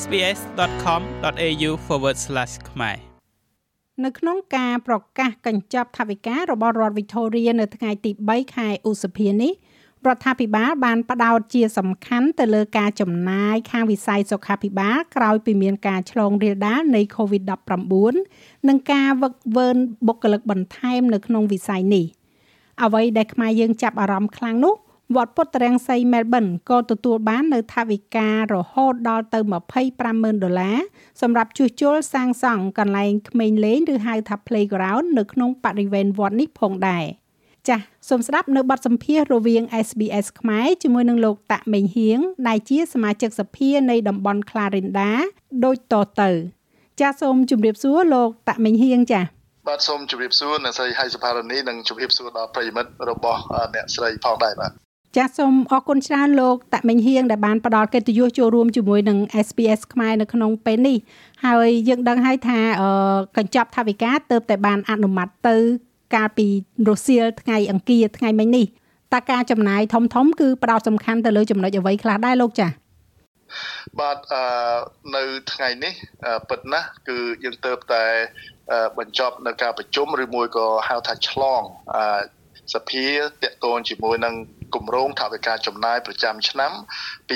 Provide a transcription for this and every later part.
sbs.com.au/ ខ្មែរនៅក្នុងការប្រកាសកញ្ចប់ថវិការបស់រដ្ឋ Victoria នៅថ្ងៃទី3ខែឧសភានេះរដ្ឋាភិបាលបានផ្ដោតជាសំខាន់ទៅលើការចំណាយខាងវិស័យសុខាភិបាលក្រោយពីមានការឆ្លងរាលដាលនៃ COVID-19 និងការវឹកវើបុគ្គលិកបន្ថែមនៅក្នុងវិស័យនេះអ្វីដែលខ្មែរយើងចាប់អារម្មណ៍ខ្លាំងនោះ វត្តពុទ្ធរាំងសីមែលប៊នក៏ទទួលបាននៅថវិការហូតដល់ទៅ250,000ដុល្លារសម្រាប់ជួសជុលសាងសង់កន្លែងក្មេងលេងឬហៅថា playground នៅក្នុងបរិវេណវត្តនេះផងដែរចាសសូមស្ដាប់នៅបទសម្ភាសន៍រវាង SBS ខ្មែរជាមួយនឹងលោកតាក់មេងហៀងដែលជាសមាជិកសភានៃតំបន់ Clarinda ដូចតទៅ ចាសសូមជម្រាបសួរលោកតាក់មេងហៀងចាសបាទសូមជម្រាបសួរអ្នកស្រីហៃសុផារនីនិងជម្រាបសួរដល់ប្រិយមិត្តរបស់អ្នកស្រីផងដែរបាទ ចាសសូមអរគុណច្រើនលោកតាក់មេងហៀងដែលបានផ្ដល់កិត្តិយសចូលរួមជាមួយនឹង SPS ខ្មែរនៅក្នុងពេលនេះហើយយើងដឹងហើយថាកញ្ចប់ថវិកាទៅតែបានអនុម័តទៅកាលពីរសៀលថ្ងៃអង្គារថ្ងៃមិញនេះតើការចំណាយធំធំគឺផ្ដោតសំខាន់ទៅលើចំណុចអ្វីខ្លះដែរលោកចា៎បាទអឺនៅថ្ងៃនេះពិតណាស់គឺយើងទៅតែបញ្ចប់នៅការប្រជុំឬមួយក៏ហៅថាឆ្លងសភាតកតងជាមួយនឹង គម្រោងថវិកាចំណាយប្រចាំឆ្នាំ2022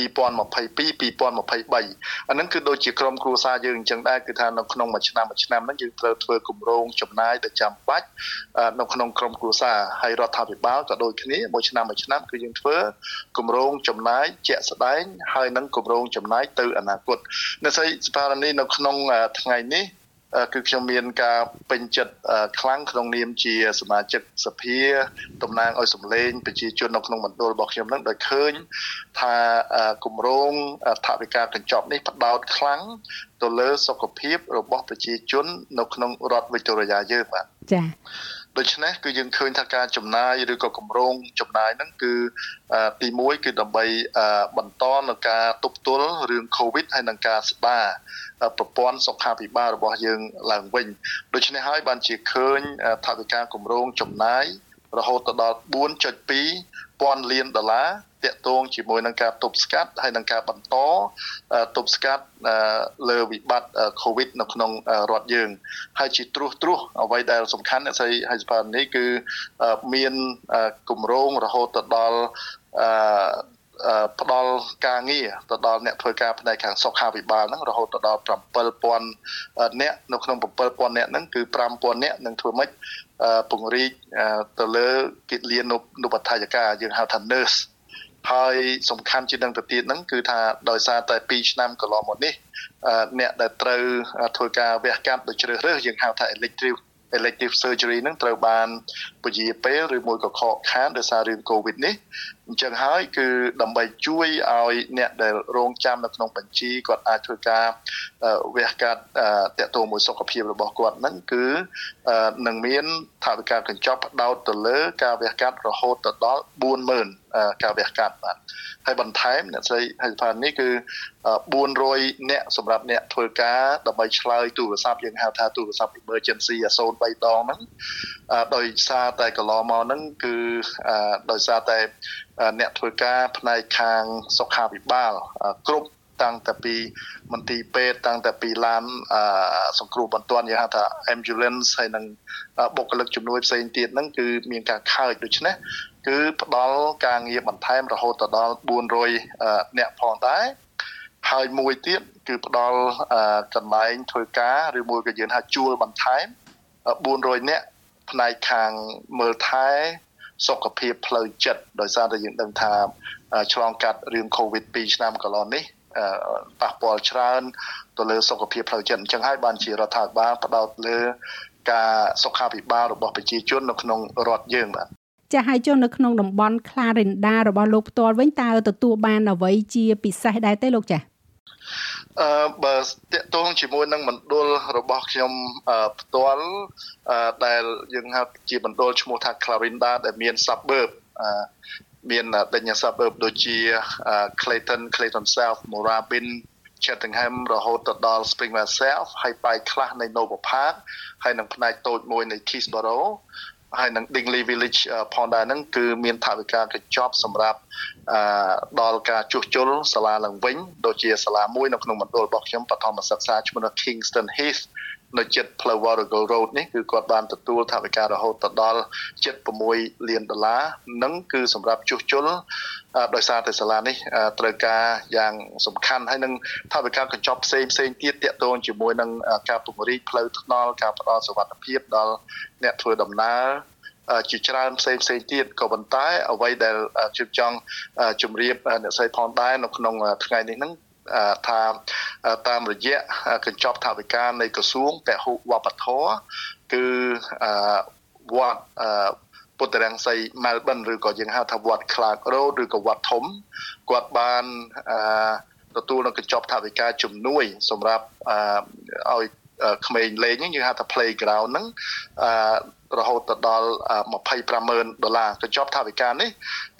2023អានឹងគឺដូចជាក្រុមគ្រួសារយើងអញ្ចឹងដែរគឺថានៅក្នុងមួយឆ្នាំមួយឆ្នាំហ្នឹងយើងត្រូវធ្វើគម្រោងចំណាយដែលចាំបាច់នៅក្នុងក្រុមគ្រួសារហើយរដ្ឋាភិបាលក៏ដូចគ្នាមួយឆ្នាំមួយឆ្នាំគឺយើងធ្វើគម្រោងចំណាយជាក់ស្ដែងហើយនឹងគម្រោងចំណាយទៅអនាគតនៅស្អីស្ថានីនៅក្នុងថ្ងៃនេះ គឺខ្ញុំមានការពេញចិត្តខ្លាំងក្នុងនាមជាសមាជិកសភាតំណាងឲ្យសម្លេងប្រជាជននៅក្នុងមណ្ឌលរបស់ខ្ញុំនឹងដោយឃើញថាគម្រោងថវិកាកញ្ចប់នេះផ្ដោតខ្លាំងទៅលើសុខភាពរបស់ប្រជាជននៅក្នុងរដ្ឋវិទូរីយ៉ាយើងបាទចា៎ ដូច្នេះគឺយើងឃើញថាការចំណាយឬក៏គម្រោងចំណាយហ្នឹងគឺទី1គឺដើម្បីបន្តនៅការទប់ទល់រឿង COVID ហើយនឹងការស្ដារប្រព័ន្ធសុខាភិបាលរបស់យើងឡើងវិញដូច្នេះហើយបានជាឃើញថវិកាគម្រោងចំណាយ រហូតដល់4.2ពាន់លានដុល្លារតាក់ទងជាមួយនឹងការទប់ស្កាត់ហើយនឹងការបន្តទប់ស្កាត់លើវិបត្តិ COVID នៅក្នុងរដ្ឋយើង ហើយជាត្រួសត្រាសអ្វីដែលសំខាន់អ្នកស្រីហៃសផានេះគឺមានគម្រោងរហូតទៅដល់ ផ្ដល់ការងារទៅដល់អ្នកធ្វើការផ្នែកខាងសុខាភិបាលហ្នឹងរហូតដល់7000អ្នកនៅក្នុង7000អ្នកហ្នឹងគឺ5000អ្នកនឹងធ្វើម៉េចពង្រីកទៅលើកិច្ចលៀននុបដ្ឋាយការយើងហៅថា nurse ហើយសំខាន់ជាងនឹងទៅទៀតហ្នឹងគឺថាដោយសារតែ2ឆ្នាំកន្លងមកនេះអ្នកដែលត្រូវធ្វើការវះកាត់ដោយជ្រើសរើសយើងហៅថា elective elective surgery ហ្នឹងត្រូវបានពជាពេលឬមួយក៏ខកខានដោយសាររឿង COVID នេះ អញ្ចឹងហើយគឺដើម្បីជួយឲ្យអ្នកដែលរងចាំនៅក្នុងបញ្ជីគាត់អាចធ្វើការវះកាត់តកតមួយសុខភាពរបស់គាត់ហ្នឹងគឺនឹងមានថវិកាកញ្ចប់ផ្ដោតទៅលើការវះកាត់រហូតដល់40000ការវះកាត់បាទហើយបន្ថែមអ្នកស្រីហេតុផលនេះគឺ400អ្នកសម្រាប់អ្នកធ្វើការដើម្បីឆ្លើយទូរស័ព្ទយើងហៅថាទូរស័ព្ទ emergency អា03ដងហ្នឹងដោយសារតែកន្លងមកហ្នឹងគឺដោយសារតែអ្នកធ្វើការផ្នែកខាងសុខាភិបាលគ្រប់តាំងតែពីមន្ទីរពេទ្យតាំងតែពីឡានសង្គ្រោះបន្ទាន់យើងហៅថា ambulance ហើយនឹងបុគ្គលិកជំនួយផ្សេងទៀតហ្នឹងគឺមានការខើចដូច្នេះគឺផ្ដល់ការងារបន្ថែមរហូតដល់400អ្នកផងដែរហើយមួយទៀតគឺផ្ដល់កន្លែងធ្វើការឬមួយក៏យើងហៅជួលបន្ថែម400អ្នកផ្នែកខាងមើលថែ សុខភាពផ្លូវចិត្តដោយសារតែយើងដឹងថាឆ្លងកាត់រឿង COVID 2ឆ្នាំកន្លងនេះប៉ះពាល់ច្រើនទៅលើសុខភាពផ្លូវចិត្តអញ្ចឹងហើយបានជារដ្ឋាភិបាលផ្ដោតលើការសុខាភិបាលរបស់ប្រជាជននៅក្នុងរដ្ឋយើងបាទចាស់ហើយចុះនៅក្នុងតំបន់ Clarinda របស់លោកផ្ទាល់វិញតើទទួលបានអ្វីជាពិសេសដែរទេលោកចាស់ អឺបើតកតងជាមួយនឹងមណ្ឌលរបស់ខ្ញុំផ្ទាល់ដែលយើងហៅជាមណ្ឌលឈ្មោះថា Clarinda ដែលមាន suburb មានដេញ suburb ដូចជា Clayton Clayton South Moorabbin Cheltenham រហូតទៅដល់ Springvale South ហើយបែកខ្លះនៃ Nova Park ហើយនឹងផ្នែកតូចមួយនៃ Keysborough ហើយនឹង Dingley Village ផងដែរហ្នឹងគឺមានថវិកាកញ្ចប់សម្រាប់ដល់ការជួសជុលសាលាឡើងវិញដូចជាសាលាមួយនៅក្នុងមណ្ឌលរបស់ខ្ញុំបឋមសិក្សាឈ្មោះ Kingston Heath នៅចិត្តផ្លូវ Warrego Road នេះគឺគាត់បានទទួលថវិការហូតទៅដល់76លានដុល្លារនិងគឺសម្រាប់ជួសជុល ដោយសារតែសាលានេះត្រូវការយ៉ាងសំខាន់ហើយនឹងថវិកាកញ្ចប់ផ្សេងផ្សេងទៀតតាក់ទងជាមួយនឹងការពង្រីកផ្លូវថ្នល់ការផ្តល់សុវត្ថិភាពដល់អ្នកធ្វើដំណើរជាច្រើនផ្សេងផ្សេងទៀតក៏ប៉ុន្តែអ្វីដែលជឿចង់ជម្រាបអ្នកស្រីផងដែរនៅក្នុងថ្ងៃនេះហ្នឹងថាតាមរយៈកញ្ចប់ថវិកានៃក្រសួងពហុវប្បធម៌គឺវត្ត ពុទ្ធរាំងសី Melbourne ឬក៏យើងហៅថាវត្ត Clark Road ឬក៏វត្តធំគាត់បានទទួលនៅកញ្ចប់ថវិកាជំនួយ សម្រាប់ឲ្យក្មេងលេងយើងហៅថា playground ហ្នឹងរហូតទៅដល់250,000ដុល្លារកញ្ចប់ថវិកានេះ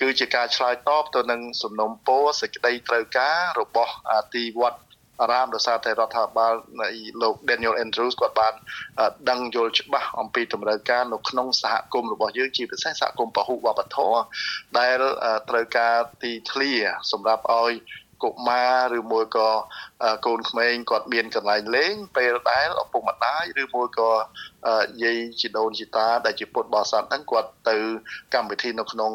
គឺជាការឆ្លើយតបទៅនឹងសំណុំពរសេចក្តីត្រូវការរបស់ទីវត្ត អារាមដោយសារតែរដ្ឋាភិបាលនៃលោក Daniel Andrews គាត់បានដឹងយល់ច្បាស់អំពីតម្រូវការនៅក្នុងសហគមន៍របស់យើងជាពិសេសសហគមន៍ពហុវប្បធម៌ដែលត្រូវការទីធ្លាសម្រាប់ឲ្យកុមារឬមួយក៏កូនក្មេងគាត់មានកន្លែងលេងពេលដែលឪពុកម្ដាយឬមួយក៏យាយជីដូនជីតាដែលជាពុទ្ធបរិស័ទហ្នឹងគាត់ទៅកម្មវិធីនៅក្នុង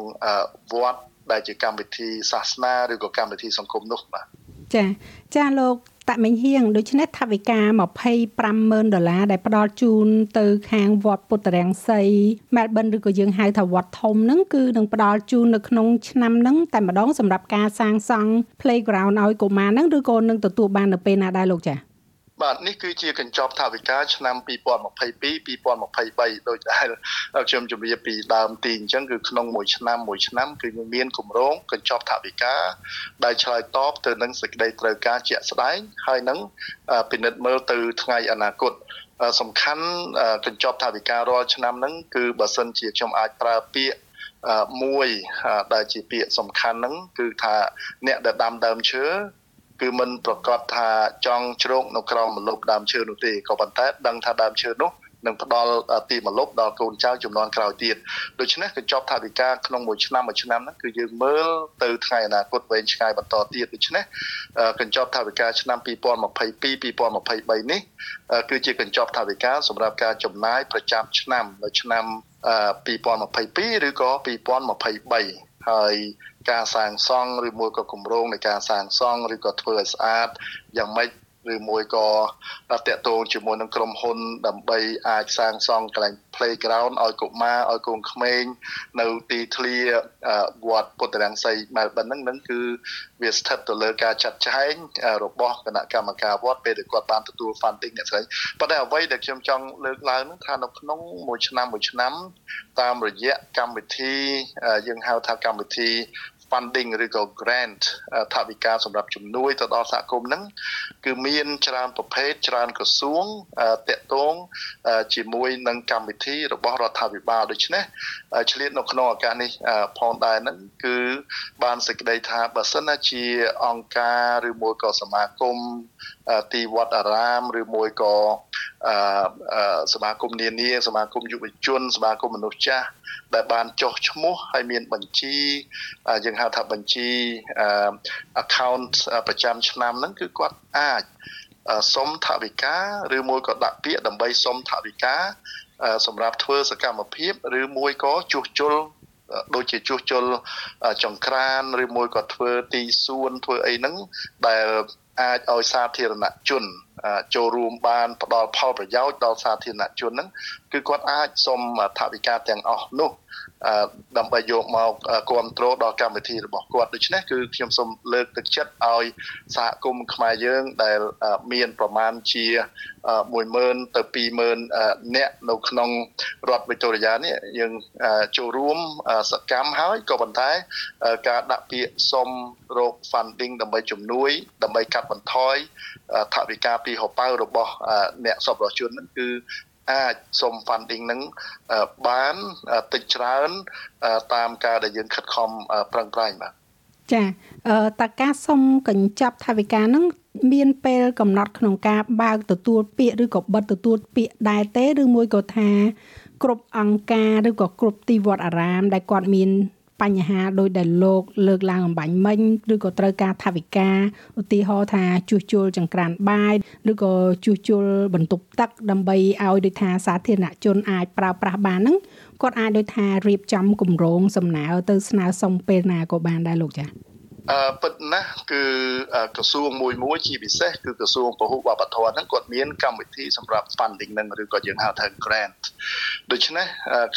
វត្តដែលជាកម្មវិធីសាសនាឬក៏កម្មវិធីសង្គមនោះបាទចាចាលោក តមិញហៀងដូច្នេះថាវិការ250,000ដុល្លារដែលផ្ដល់ជូនទៅខាងវត្តពុទ្ធរាំងសី Melbourne ឬក៏យើងហៅថាវត្តធំហ្នឹងគឺនឹងផ្ដល់ជូននៅក្នុងឆ្នាំហ្នឹងតែម្ដងសម្រាប់ការសាងសង់ playground ឲ្យកុមារហ្នឹងឬក៏នឹងទទួលបាននៅពេលណាដែរលោកចា៎ បាទនេះគឺជាកញ្ចប់ថវិកាឆ្នាំ2022 2023ដូចដែលខ្ញុំជម្រាបពីដើមទីអញ្ចឹងគឺក្នុងមួយឆ្នាំមួយឆ្នាំគឺមានគម្រោងកញ្ចប់ថវិកាដែលឆ្លើយតបទៅនឹងសេចក្តីត្រូវការជាក់ស្ដែងហើយនឹងពិនិត្យមើលទៅថ្ងៃអនាគតសំខាន់កញ្ចប់ថវិការាល់ឆ្នាំហ្នឹងគឺបើសិនជាខ្ញុំអាចប្រើពាក្យមួយដែលជាពាក្យសំខាន់ហ្នឹងគឺថាអ្នកដែលដាំដើមឈើ គឺមិនប្រកាសថាចង់ជ្រោកនៅក្រោមម្លប់ដើមឈើនោះទេក៏ប៉ុន្តែដឹងថាដើមឈើនោះនឹងផ្ដល់ទីម្លប់ដល់កូនចៅចំនួនក្រោយទៀតដូច្នេះកញ្ចប់ថវិកាក្នុងមួយឆ្នាំមួយឆ្នាំហ្នឹងគឺយើងមើលទៅថ្ងៃអនាគតវែងឆ្ងាយបន្តទៀតដូច្នេះកញ្ចប់ថវិកាឆ្នាំ2022 2023នេះគឺជាកញ្ចប់ថវិកាសម្រាប់ការចំណាយប្រចាំឆ្នាំនៅឆ្នាំ2022ឬក៏2023ហើយ ការសាងសង់ឬមួយក៏គម្រោងនៃការសាងសង់ឬក៏ធ្វើឲ្យស្អាតយ៉ាងម៉េចឬមួយក៏តកតងជាមួយនឹងក្រុមហ៊ុនដើម្បីអាចសាងសង់កន្លែង playground ឲ្យកុមារឲ្យកូនក្មេងនៅទីធ្លាវត្តពុទ្ធរាំងសីម៉ែលបិនហ្នឹងនឹងគឺវាស្ថិតទៅលើការចាត់ចែងរបស់គណៈកម្មការវត្តពេលដែលគាត់បានទទួល funding អ្នកស្រីប៉ុន្តែអ្វីដែលខ្ញុំចង់លើកឡើងហ្នឹងថានៅក្នុងមួយឆ្នាំមួយឆ្នាំតាមរយៈកម្មវិធីយើងហៅថាកម្មវិធី funding ឬក៏ grant ថវិកាសម្រាប់ជំនួយទៅដល់សហគមន៍ហ្នឹងគឺមានច្រើនប្រភេទច្រើនក្រសួងតកតងជាមួយនឹងកម្មវិធីរបស់រដ្ឋាភិបាលដូច្នេះឆ្លៀតនៅក្នុងឱកាសនេះផងដែរហ្នឹងគឺបានសេចក្តីថាបើសិនណាជាអង្គការឬមួយក៏សមាគមទីវត្តអារាមឬមួយក៏សមាគមនានាសមាគមយុវជន សមាគមមនុស្សចាស់ដែលបានចុះឈ្មោះហើយមានបញ្ជីយើងហៅថាបញ្ជី account ប្រចាំឆ្នាំហ្នឹងគឺគាត់អាចសុំថវិកាឬមួយក៏ដាក់ពាក្យដើម្បីសុំថវិកាសម្រាប់ធ្វើសកម្មភាពឬមួយក៏ជួសជុលដូចជាជួសជុលចង្ក្រានឬមួយក៏ធ្វើទីសួនធ្វើអីហ្នឹងដែល អាចឲ្យសាធារណជនចូលរួមបានផ្ដល់ផលប្រយោជន៍ដល់សាធារណជនហ្នឹងគឺគាត់អាចសុំថវិកាទាំងអស់នោះ ដើម្បីយកមកគ្រប់គ្រងដល់កម្មវិធីរបស់គាត់ដូច្នេះគឺខ្ញុំសូមលើកទឹកចិត្តឲ្យសហគមន៍ខ្មែរយើងដែលមានប្រមាណជា10000ទៅ20000នាក់នៅក្នុងរដ្ឋវិទូរីយ៉ានេះយើងចូលរួមសកម្មហើយក៏ប៉ុន្តែការដាក់ពាក្យសុំរក funding ដើម្បីជំនួយ ដើម្បីកាត់បន្ថយថវិកាពីហោប៉ៅរបស់អ្នកសប្បុរសជនហ្នឹងគឺ អាចសុំ funding នឹងបានតិចច្រើនតាមការដែលយើងខិតខំប្រឹងប្រែងបាទចាតើការសុំកញ្ចប់ថវិកានឹងមានពេលកំណត់ក្នុងការបើកទទួលពាក្យឬក៏បិទទទួលពាក្យដែរទេឬមួយក៏ថា គ្រប់អង្គការឬក៏គ្រប់ទីវត្តអារាមដែលគាត់មាន បញ្ហាដោយដែលលោកលើកឡើងអំបញ្ញមិញឬក៏ត្រូវការថវិកាឧទាហរណ៍ថាជួសជុលចង្ក្រានបាយឬក៏ជួសជុលបន្ទប់ទឹកដើម្បីឲ្យដូចថាសាធារណជនអាចប្រើប្រាស់បានហ្នឹងគាត់អាចដូចថារៀបចំគម្រោងសំណើទៅស្នើសុំពេលណាក៏បានដែរលោកចា៎អឺពិតណាស់គឺក្រសួងមួយមួយជាពិសេសគឺក្រសួងពហុវប្បធម៌ហ្នឹងគាត់មានកម្មវិធីសម្រាប់ funding ហ្នឹងឬក៏យើងហៅថា grant ដូច្នេះ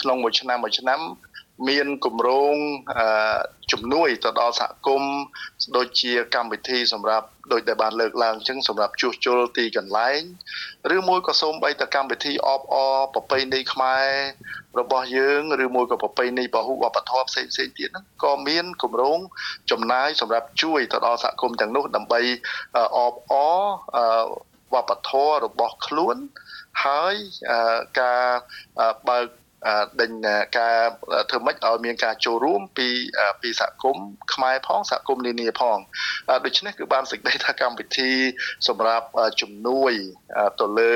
ក្នុងមួយឆ្នាំមួយឆ្នាំ មានគម្រោងជំនួយទៅដល់សហគមន៍ដូចជាកម្មវិធីសម្រាប់ដូចដែលបានលើកឡើងអញ្ចឹងសម្រាប់ជួសជុលទីកន្លែងឬមួយក៏សូម្បីតែកម្មវិធីអបអរប្រពៃណីខ្មែររបស់យើងឬមួយក៏ប្រពៃណីពហុវប្បធម៌ផ្សេងផ្សេងទៀតហ្នឹងក៏មានគម្រោងចំណាយសម្រាប់ជួយទៅដល់សហគមន៍ទាំងនោះដើម្បីអបអរវប្បធម៌របស់ខ្លួនហើយការបើក ដេញការធ្វើម៉េចឲ្យមានការចូលរួមពីពីសហគមន៍ខ្មែរផងសហគមន៍នានាផងដូច្នេះគឺបានសេចក្តីថាកម្មវិធីសម្រាប់ជំនួយទៅលើ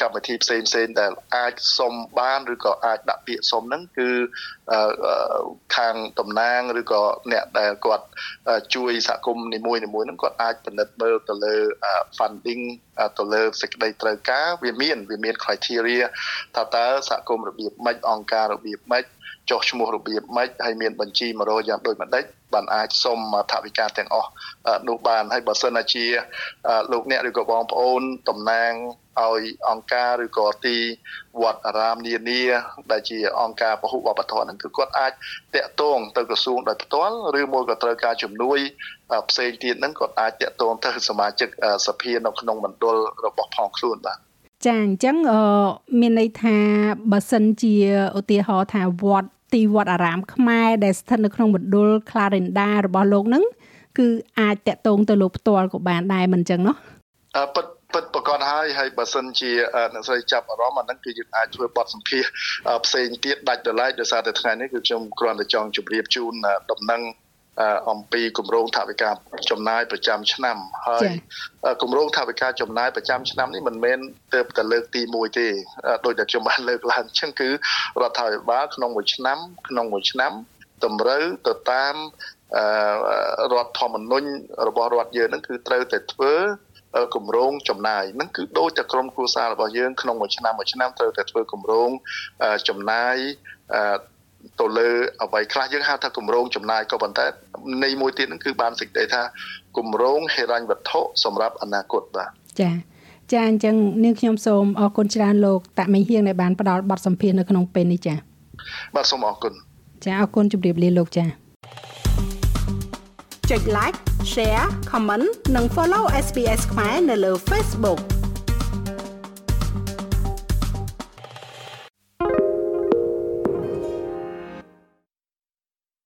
កម្មវិធីផ្សេងផ្សេងដែលអាចសុំបានឬក៏អាចដាក់ពាក្យសុំហ្នឹងគឺខាងតំណាងឬក៏អ្នកដែលគាត់ជួយសហគមន៍នីមួយៗហ្នឹងគាត់អាចពិនិត្យមើលទៅលើ funding ទៅលើសេចក្តីត្រូវការវាមានវាមាន criteria ថាតើសហគមន៍របៀបម៉េចអង្គការរបៀបម៉េចចុះឈ្មោះរបៀបម៉េចហើយមានបញ្ជី100យ៉ាងដូចម្ដេច បានអាចសុំថវិកាទាំងអស់នោះបានហើយបើសិនជាលោកអ្នកឬក៏បងប្អូនតំណាងឲ្យអង្គការឬក៏ទីវត្តអារាមនានាដែលជាអង្គការពហុវប្បធម៌ហ្នឹងគឺគាត់អាចតាក់ទងទៅក្រសួងដោយផ្ទាល់ឬមួយក៏ត្រូវការជំនួយផ្សេងទៀតហ្នឹងគាត់អាចតាក់ទងទៅសមាជិកសភានៅក្នុងមណ្ឌលរបស់ផងខ្លួនបាទចាអញ្ចឹងមានន័យថាបើសិនជាឧទាហរណ៍ថាវត្ត ទីវត្តអារាមខ្មែរដែលស្ថិតនៅក្នុងមណ្ឌល Clarinda របស់លោកនឹងគឺអាចតាក់ទងទៅលោកផ្ទាល់ក៏បានដែរមិនចឹងណោះអឺពិតពិតប្រកបហើយហើយបើសិនជាអ្នកស្រីចាប់អារម្មណ៍អាហ្នឹងគឺយើងអាចជួយបត់សម្ភារផ្សេងទៀតដាច់ដライដោយសារតែថ្ងៃនេះគឺខ្ញុំគ្រាន់តែចង់ជម្រាបជូនដំណឹង អំពីគម្រោងថវិកាចំណាយប្រចាំឆ្នាំហើយគម្រោងថវិកាចំណាយប្រចាំឆ្នាំនេះមិនមែនទៅតែលើកទី1ទេដោយតែខ្ញុំបានលើកឡើងអញ្ចឹងគឺរដ្ឋាភិបាលក្នុងមួយឆ្នាំ ក្នុងមួយឆ្នាំតម្រូវទៅតាមរដ្ឋធម្មនុញ្ញរបស់រដ្ឋយើងហ្នឹងគឺត្រូវតែធ្វើគម្រោងចំណាយហ្នឹងគឺដូចតែក្រុមគ្រួសាររបស់យើងក្នុងមួយឆ្នាំមួយឆ្នាំត្រូវតែធ្វើគម្រោងចំណាយ ទៅលើអ្វីខ្លះយើងហៅថាគម្រោងចំណាយក៏ប៉ុន្តែនៃមួយទៀតហ្នឹងគឺបានសេចក្តីថាគម្រោងហិរញ្ញវត្ថុសម្រាប់អនាគតបាទចា៎ចាអញ្ចឹងនាងខ្ញុំសូមអរគុណច្រើនលោកតាមីហៀងដែលបានផ្ដល់បទសម្ភាសន៍នៅក្នុងពេលនេះចា៎បាទសូមអរគុណចាអរគុណជម្រាបលាលោកចា៎ចុច like share comment និង follow SPS ខ្មែរនៅលើ Facebook